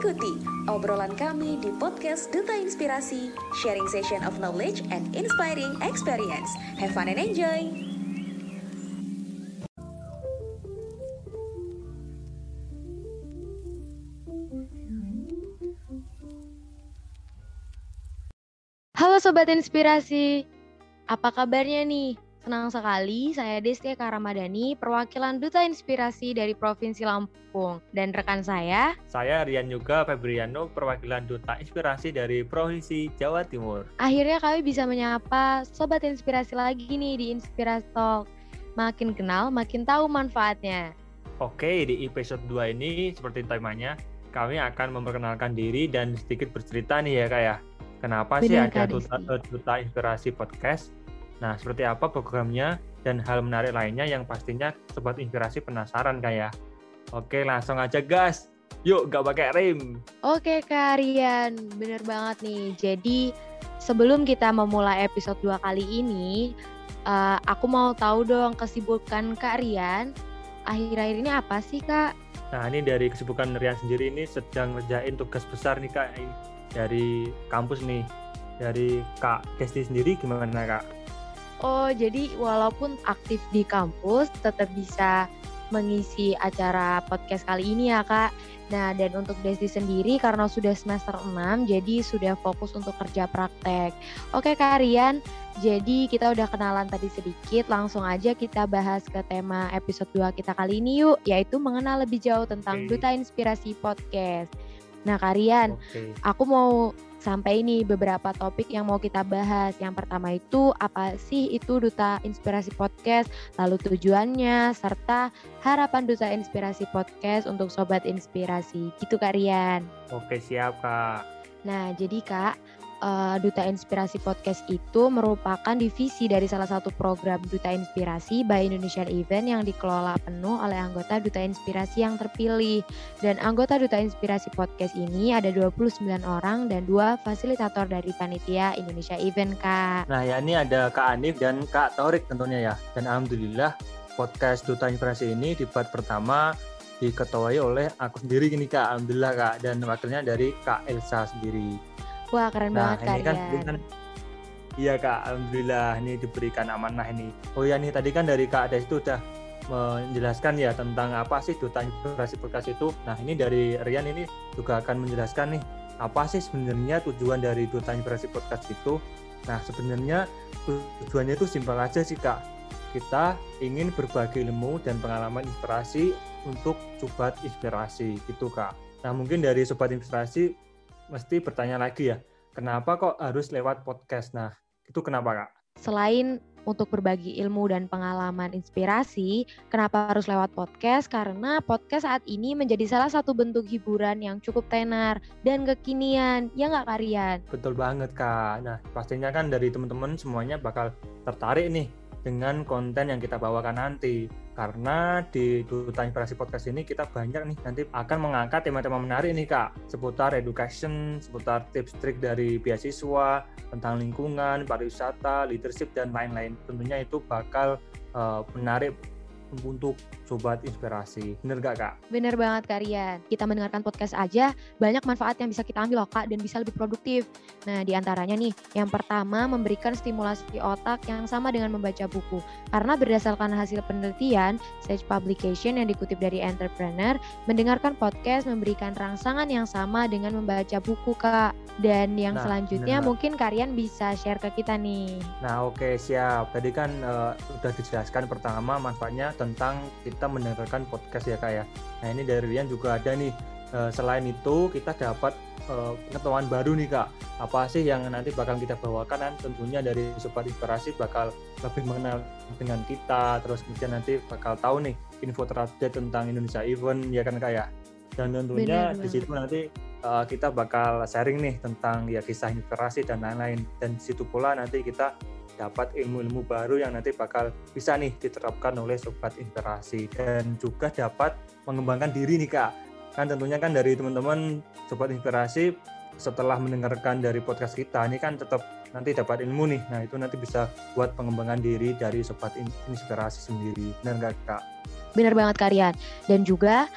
Ikuti obrolan kami di podcast Duta Inspirasi, sharing session of knowledge and inspiring experience. Have fun and enjoy! Halo Sobat Inspirasi, apa kabarnya nih? Senang sekali, saya Destia Karamadani, perwakilan Duta Inspirasi dari Provinsi Lampung. Dan rekan saya, Saya Rian juga Febriano, perwakilan Duta Inspirasi dari Provinsi Jawa Timur. akhirnya kami bisa menyapa Sobat Inspirasi lagi nih di Inspirasi Talk. Makin kenal, makin tahu manfaatnya. Oke, di episode 2 ini seperti temanya, kami akan memperkenalkan diri dan sedikit bercerita nih ya Kak ya. Kenapa sih Benar, ada Kak Duta, Desti. Duta Inspirasi Podcast? Nah, seperti apa programnya dan hal menarik lainnya yang pastinya Sobat Inspirasi penasaran Kak ya. Oke, langsung aja gas. Yuk, gak pakai rem. Oke Kak Rian, bener banget nih. Jadi sebelum kita memulai episode 2 kali ini, eh, aku mau tahu dong kesibukan Kak Rian. Akhir-akhir ini apa sih Kak? Nah, ini dari kesibukan Rian sendiri ini sedang ngerjain tugas besar nih Kak dari kampus nih. Dari Kak Desti sendiri gimana Kak? Oh, jadi walaupun aktif di kampus, tetap bisa mengisi acara podcast kali ini ya, Kak. Nah, dan untuk Desti sendiri karena sudah semester 6, jadi sudah fokus untuk kerja praktek. Oke, Kak Rian, jadi kita udah kenalan tadi sedikit, langsung aja kita bahas ke tema episode 2 kita kali ini yuk, yaitu mengenal lebih jauh tentang Oke. Duta Inspirasi Podcast. Nah, Kak Rian, Oke. aku mau sampai ini beberapa topik yang mau kita bahas. Yang pertama itu apa sih itu Duta Inspirasi Podcast, lalu tujuannya, serta harapan Duta Inspirasi Podcast untuk Sobat Inspirasi. Gitu Kak Rian. Oke, siap Kak. Nah jadi Kak, eh, Duta Inspirasi Podcast itu merupakan divisi dari salah satu program Duta Inspirasi by Indonesian Event yang dikelola penuh oleh anggota Duta Inspirasi yang terpilih. Dan anggota Duta Inspirasi Podcast ini ada 29 orang dan dua fasilitator dari panitia Indonesia Event Kak. Nah, ya ini ada Kak Anif dan Kak Torik tentunya ya. Dan alhamdulillah podcast Duta Inspirasi ini debat pertama diketuai oleh aku sendiri gini Kak. Alhamdulillah Kak dan wakilnya dari Kak Elsa sendiri. Wah keren Nah, banget ini kan dengan Iya Kak, alhamdulillah ini diberikan amanah ini. Oh ya nih tadi kan dari Kak Des itu udah menjelaskan ya tentang apa sih duta inspirasi podcast itu. Nah ini dari Rian ini juga akan menjelaskan nih apa sih sebenarnya tujuan dari duta inspirasi podcast itu. Nah sebenarnya tu- tujuannya itu simpel aja sih Kak. Kita ingin berbagi ilmu dan pengalaman inspirasi untuk sobat inspirasi gitu Kak. Nah mungkin dari sobat inspirasi mesti bertanya lagi ya, kenapa kok harus lewat podcast? Nah, itu kenapa kak? Selain untuk berbagi ilmu dan pengalaman inspirasi, kenapa harus lewat podcast? Karena podcast saat ini menjadi salah satu bentuk hiburan yang cukup tenar dan kekinian, ya nggak Karian? Betul banget kak. Nah, pastinya kan dari teman-teman semuanya bakal tertarik nih dengan konten yang kita bawakan nanti. Karena di Duta Inspirasi Podcast ini kita banyak nih nanti akan mengangkat tema-tema menarik nih kak. Seputar education, seputar tips trik dari beasiswa, tentang lingkungan, pariwisata, leadership, dan lain-lain. Tentunya itu bakal eh, menarik untuk sobat inspirasi. Bener gak kak? Bener banget Karian. Kita mendengarkan podcast aja banyak manfaat yang bisa kita ambil loh Kak dan bisa lebih produktif. Nah di antaranya nih, yang pertama memberikan stimulasi otak yang sama dengan membaca buku. Karena berdasarkan hasil penelitian, Sage Publication yang dikutip dari Entrepreneur, mendengarkan podcast memberikan rangsangan yang sama dengan membaca buku Kak. Dan yang Nah, selanjutnya bener. mungkin Karian bisa share ke kita nih. Nah, oke siap. Tadi kan eh, udah dijelaskan pertama manfaatnya tentang kita mendengarkan podcast ya kak ya. Nah ini dari Rian juga ada nih. Eh, selain itu kita dapat eh, pengetahuan baru nih kak. Apa sih yang nanti bakal kita bawakan? kan tentunya dari sobat inspirasi bakal lebih mengenal dengan kita. Terus kemudian nanti bakal tahu nih info terupdate tentang Indonesia Event ya kan kak ya. Dan tentunya di situ nanti eh, kita bakal sharing nih tentang ya kisah inspirasi dan lain-lain. Dan di situ pula nanti kita dapat ilmu-ilmu baru yang nanti bakal bisa nih diterapkan oleh sobat inspirasi dan juga dapat mengembangkan diri nih kak. Kan tentunya kan dari teman-teman sobat inspirasi setelah mendengarkan dari podcast kita ini kan tetap nanti dapat ilmu nih. Nah itu nanti bisa buat pengembangan diri dari sobat in- inspirasi sendiri. Benar nggak kak? Bener banget Karian. Dan juga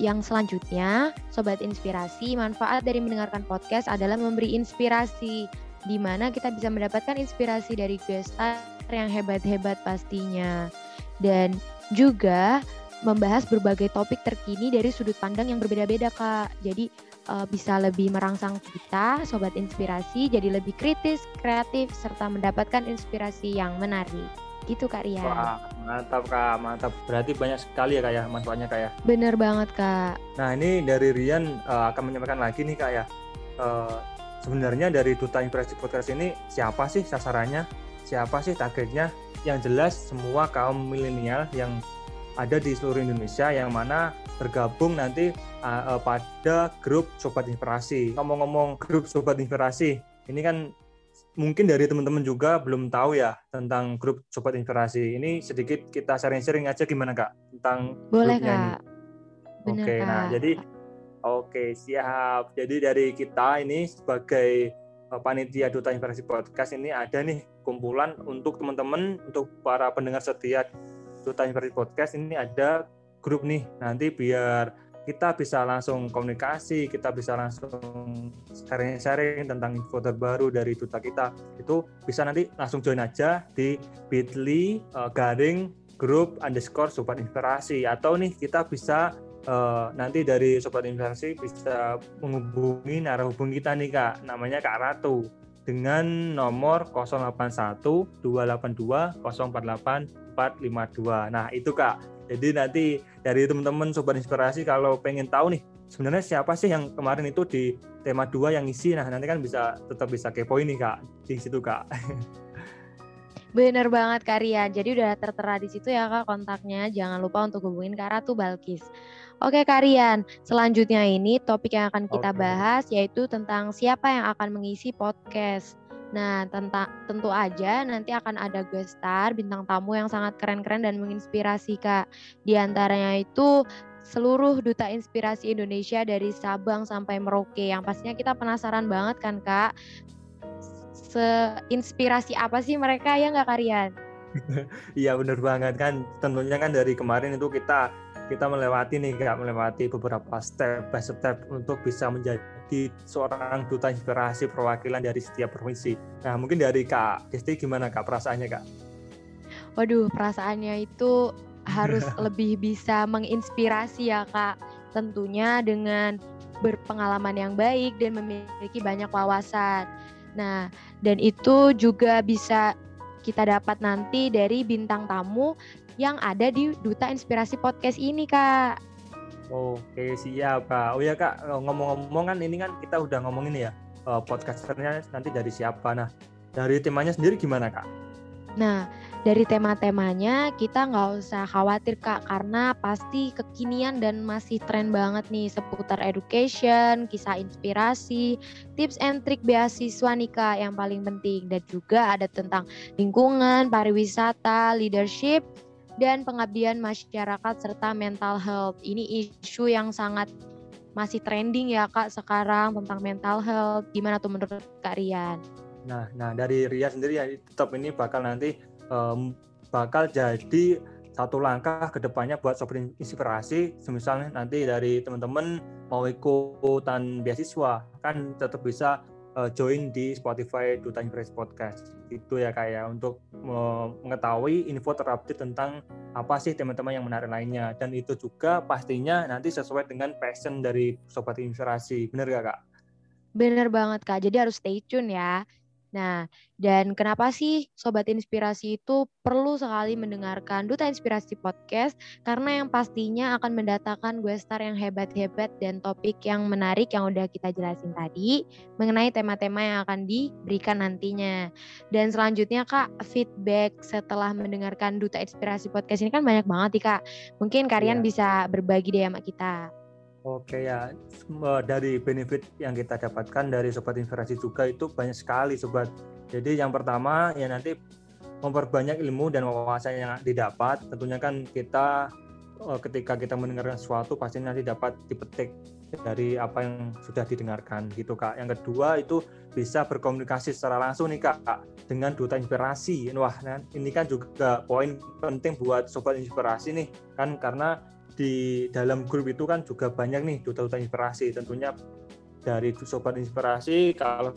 yang selanjutnya, Sobat Inspirasi, manfaat dari mendengarkan podcast adalah memberi inspirasi, di mana kita bisa mendapatkan inspirasi dari gestar yang hebat-hebat pastinya. Dan juga membahas berbagai topik terkini dari sudut pandang yang berbeda-beda, Kak. Jadi uh, bisa lebih merangsang kita, Sobat Inspirasi, jadi lebih kritis, kreatif, serta mendapatkan inspirasi yang menarik. Gitu Kak Rian. Wah, mantap Kak, mantap. Berarti banyak sekali ya Kak ya manfaatnya Kak ya. Bener banget Kak. Nah ini dari Rian uh, akan menyampaikan lagi nih Kak ya. Uh, sebenarnya dari Duta Inspirasi Podcast ini siapa sih sasarannya? Siapa sih targetnya? Yang jelas semua kaum milenial yang ada di seluruh Indonesia yang mana bergabung nanti uh, uh, pada grup Sobat Inspirasi. Ngomong-ngomong grup Sobat Inspirasi, ini kan mungkin dari teman-teman juga belum tahu ya tentang grup Sobat Inspirasi. Ini sedikit kita sharing-sharing aja gimana Kak tentang Boleh grupnya Kak. ini. Oke, nah jadi oke siap. Jadi dari kita ini sebagai uh, panitia Duta Inspirasi Podcast ini ada nih kumpulan untuk teman-teman untuk para pendengar setia Duta Inspirasi Podcast ini ada grup nih nanti biar kita bisa langsung komunikasi, kita bisa langsung sharing-sharing tentang info terbaru dari duta kita. Itu bisa nanti langsung join aja di bit.ly uh, garing grup underscore sobat inspirasi atau nih kita bisa uh, nanti dari sobat inspirasi bisa menghubungi narahubung kita nih kak namanya kak Ratu dengan nomor 081 282 048 452 nah itu kak jadi nanti dari teman-teman sobat inspirasi kalau pengen tahu nih sebenarnya siapa sih yang kemarin itu di tema 2 yang isi nah nanti kan bisa tetap bisa kepoin nih kak di situ kak Bener banget Kak Rian. Jadi udah tertera di situ ya Kak kontaknya. Jangan lupa untuk hubungin Kak Ratu Balkis. Oke Kak Rian, selanjutnya ini topik yang akan kita Oke. bahas yaitu tentang siapa yang akan mengisi podcast. Nah, tentang tentu aja nanti akan ada guest star, bintang tamu yang sangat keren-keren dan menginspirasi Kak. Di antaranya itu seluruh duta inspirasi Indonesia dari Sabang sampai Merauke yang pastinya kita penasaran banget kan Kak. Seinspirasi apa sih mereka ya nggak Karian? Iya bener banget kan tentunya kan dari kemarin itu kita kita melewati nih kak melewati beberapa step by step untuk bisa menjadi seorang duta inspirasi perwakilan dari setiap provinsi. Nah mungkin dari kak Desti gimana kak perasaannya kak? Waduh, perasaannya itu harus lebih bisa menginspirasi ya kak. Tentunya dengan berpengalaman yang baik dan memiliki banyak wawasan. Nah, dan itu juga bisa kita dapat nanti dari bintang tamu yang ada di Duta Inspirasi Podcast ini, Kak. Oke siap kak. Oh ya kak ngomong-ngomong kan ini kan kita udah ngomongin ya eh, podcasternya nanti dari siapa. Nah dari temanya sendiri gimana kak? Nah, dari tema-temanya kita nggak usah khawatir kak, karena pasti kekinian dan masih tren banget nih seputar education, kisah inspirasi, tips and trik beasiswa nih kak yang paling penting. Dan juga ada tentang lingkungan, pariwisata, leadership, dan pengabdian masyarakat serta mental health. Ini isu yang sangat masih trending ya kak sekarang tentang mental health. Gimana tuh menurut kak Rian? Nah, nah dari Ria sendiri ya tetap ini bakal nanti em, bakal jadi satu langkah ke depannya buat sobat inspirasi. Misalnya nanti dari teman-teman mau ikutan beasiswa kan tetap bisa eh, join di Spotify Duta Inspirasi Podcast. Itu ya kayak untuk me- mengetahui info terupdate tentang apa sih teman-teman yang menarik lainnya dan itu juga pastinya nanti sesuai dengan passion dari sobat inspirasi. Bener gak kak? Bener banget Kak, jadi harus stay tune ya. Nah, dan kenapa sih Sobat Inspirasi itu perlu sekali mendengarkan Duta Inspirasi Podcast? Karena yang pastinya akan mendatangkan gue star yang hebat-hebat dan topik yang menarik yang udah kita jelasin tadi mengenai tema-tema yang akan diberikan nantinya. Dan selanjutnya Kak, feedback setelah mendengarkan Duta Inspirasi Podcast ini kan banyak banget nih Kak. Mungkin kalian Iya. bisa berbagi deh sama kita. Oke ya, dari benefit yang kita dapatkan dari Sobat Inspirasi juga itu banyak sekali Sobat. Jadi yang pertama ya nanti memperbanyak ilmu dan wawasan yang didapat. Tentunya kan kita eh, ketika kita mendengarkan sesuatu pasti nanti dapat dipetik dari apa yang sudah didengarkan gitu Kak. Yang kedua itu bisa berkomunikasi secara langsung nih Kak dengan duta inspirasi. Wah, ini kan juga poin penting buat Sobat Inspirasi nih kan karena di dalam grup itu kan juga banyak nih duta-duta inspirasi tentunya dari sobat inspirasi kalau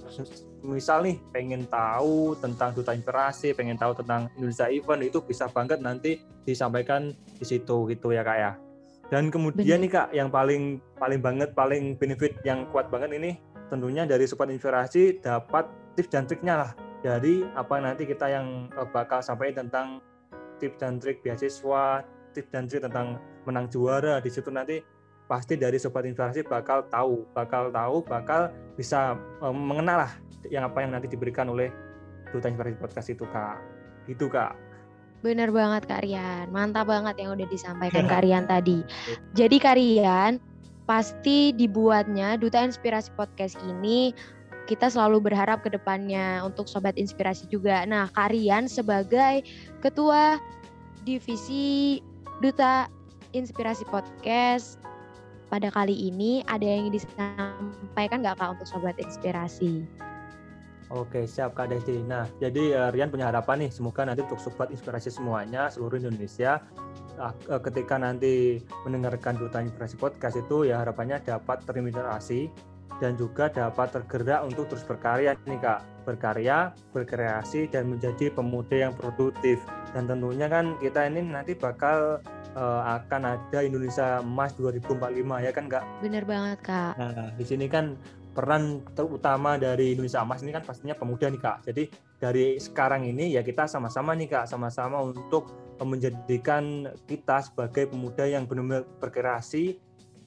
misal nih pengen tahu tentang duta inspirasi pengen tahu tentang Indonesia Event itu bisa banget nanti disampaikan di situ gitu ya kak ya dan kemudian Bener. nih kak yang paling paling banget paling benefit yang kuat banget ini tentunya dari sobat inspirasi dapat tips dan triknya lah dari apa nanti kita yang eh, bakal sampaikan tentang tips dan trik beasiswa tips dan trik tentang menang juara di situ nanti pasti dari sobat inspirasi bakal tahu, bakal tahu, bakal bisa um, mengenal lah yang apa yang nanti diberikan oleh duta inspirasi podcast itu kak, gitu kak. Bener banget Kak Rian, mantap banget yang udah disampaikan Kak Rian tadi. Jadi Kak Rian, pasti dibuatnya Duta Inspirasi Podcast ini kita selalu berharap ke depannya untuk Sobat Inspirasi juga. Nah Kak Rian sebagai Ketua Divisi Duta Inspirasi Podcast pada kali ini ada yang disampaikan nggak Kak untuk Sobat Inspirasi? Oke, siap Kak Desti. Nah, jadi uh, Rian punya harapan nih, semoga nanti untuk Sobat Inspirasi semuanya, seluruh Indonesia, uh, ketika nanti mendengarkan Duta Inspirasi Podcast itu, ya harapannya dapat terinspirasi dan juga dapat tergerak untuk terus berkarya nih Kak. Berkarya, berkreasi, dan menjadi pemuda yang produktif. Dan tentunya kan kita ini nanti bakal uh, akan ada Indonesia Emas 2045 ya kan kak? Bener banget kak. Nah di sini kan peran terutama dari Indonesia Emas ini kan pastinya pemuda nih kak. Jadi dari sekarang ini ya kita sama-sama nih kak, sama-sama untuk menjadikan kita sebagai pemuda yang benar-benar berkreasi,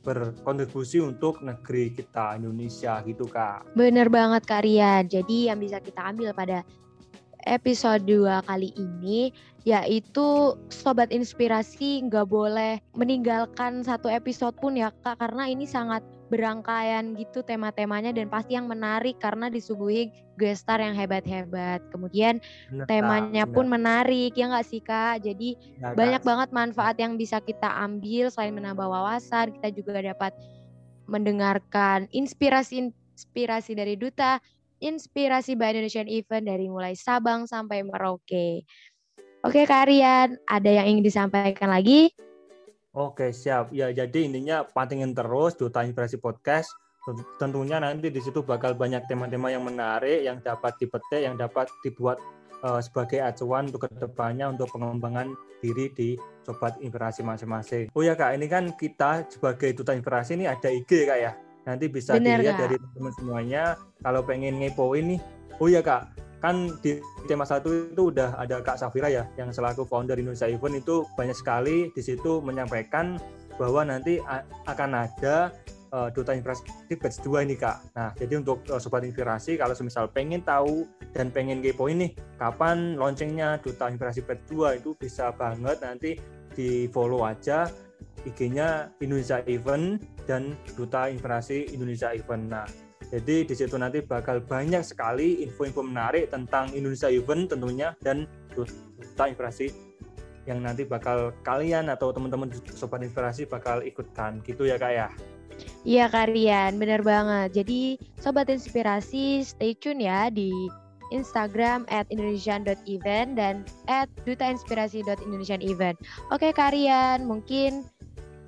berkontribusi untuk negeri kita Indonesia gitu kak. Bener banget kak Rian. Jadi yang bisa kita ambil pada episode 2 kali ini yaitu sobat inspirasi nggak boleh meninggalkan satu episode pun ya kak. Karena ini sangat berangkaian gitu tema-temanya dan pasti yang menarik karena disuguhi gestar yang hebat-hebat. Kemudian benar, temanya benar. pun menarik ya nggak sih kak? Jadi ya, banyak kak. banget manfaat yang bisa kita ambil selain menambah wawasan. Kita juga dapat mendengarkan inspirasi inspirasi dari duta inspirasi by Indonesian Event dari mulai Sabang sampai Merauke. Oke Kak Rian, ada yang ingin disampaikan lagi? Oke siap. Ya jadi intinya pantengin terus Duta Inspirasi Podcast. Tentunya nanti di situ bakal banyak tema-tema yang menarik, yang dapat dipetik, yang dapat dibuat uh, sebagai acuan untuk ke depannya untuk pengembangan diri di sobat inspirasi masing-masing. Oh ya kak, ini kan kita sebagai duta inspirasi ini ada IG kak ya. Nanti bisa Bener, dilihat Kak. dari teman-teman semuanya. Kalau pengen ngepoin nih, oh ya Kak, kan di tema satu itu udah ada Kak Safira ya, yang selaku founder Indonesia Event itu banyak sekali di situ menyampaikan bahwa nanti akan ada uh, duta inspirasi batch 2 ini kak. Nah jadi untuk uh, sobat inspirasi kalau semisal pengen tahu dan pengen kepoin nih kapan launchingnya duta inspirasi batch 2 itu bisa banget nanti di follow aja IG-nya Indonesia Event dan Duta Inspirasi Indonesia Event. Nah, jadi di situ nanti bakal banyak sekali info-info menarik tentang Indonesia Event tentunya dan Duta Inspirasi yang nanti bakal kalian atau teman-teman sobat inspirasi bakal ikutkan gitu ya kak ya. Iya Karian, bener banget. Jadi sobat inspirasi stay tune ya di Instagram at indonesian.event dan at dutainspirasi.indonesianevent. Oke Karian, mungkin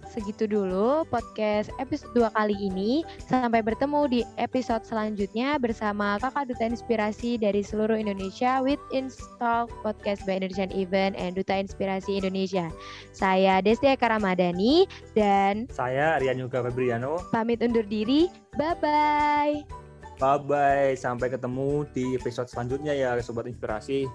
segitu dulu podcast episode 2 kali ini. Sampai bertemu di episode selanjutnya bersama Kakak Duta Inspirasi dari seluruh Indonesia with Install Podcast by Indonesian Event and Duta Inspirasi Indonesia. Saya Destia Karamadani dan saya Rian Yuga Febriano. Pamit undur diri. Bye-bye. Bye-bye. Sampai ketemu di episode selanjutnya ya Sobat Inspirasi.